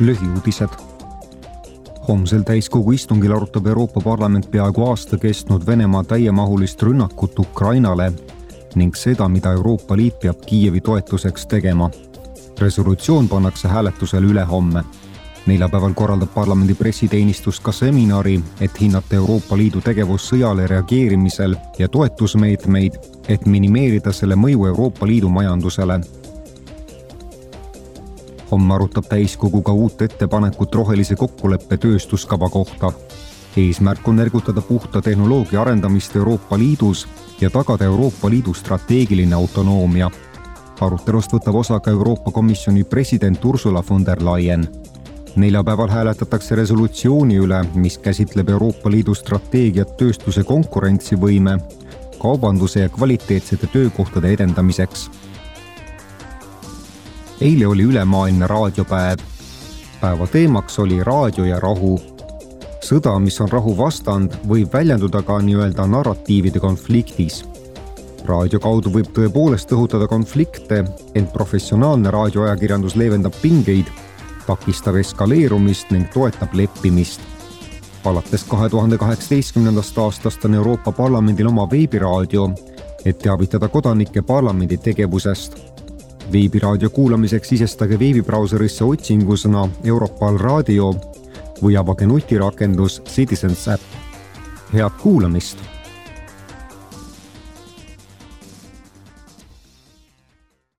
lühiuudised. homsel täiskogu istungil arutab Euroopa Parlament peaaegu aasta kestnud Venemaa täiemahulist rünnakut Ukrainale ning seda, mida Euroopa Liit peab Kiievi toetuseks tegema. resolutsioon pannakse hääletusele ülehomme. neljapäeval korraldab parlamendi pressiteenistus ka seminari, et hinnata Euroopa Liidu tegevust sõjale reageerimisel ja toetusmeetmeid, et minimeerida selle mõju Euroopa Liidu majandusele homme arutab täiskogu ka uut ettepanekut rohelise kokkuleppe tööstuskava kohta. eesmärk on ergutada puhta tehnoloogia arendamist Euroopa Liidus ja tagada Euroopa Liidu strateegiline autonoomia. arutelust võtab osa ka Euroopa Komisjoni president Ursula von der Leyen. neljapäeval hääletatakse resolutsiooni üle, mis käsitleb Euroopa Liidu strateegiat tööstuse konkurentsivõime, kaubanduse ja kvaliteetsete töökohtade edendamiseks eile oli ülemaailmne raadiopäev. päeva teemaks oli raadio ja rahu. sõda, mis on rahu vastand, võib väljenduda ka nii-öelda narratiivide konfliktis. raadio kaudu võib tõepoolest õhutada konflikte, ent professionaalne raadioajakirjandus leevendab pingeid, takistab eskaleerumist ning toetab leppimist alates kahe tuhande kaheksateistkümnendast aastast on Euroopa Parlamendil oma veebiraadio, et teavitada kodanikke parlamendi tegevusest veebiraadio kuulamiseks sisestage veebibrauserisse otsingusõna Europal raadio või avage nutirakendus Citizens äpp. head kuulamist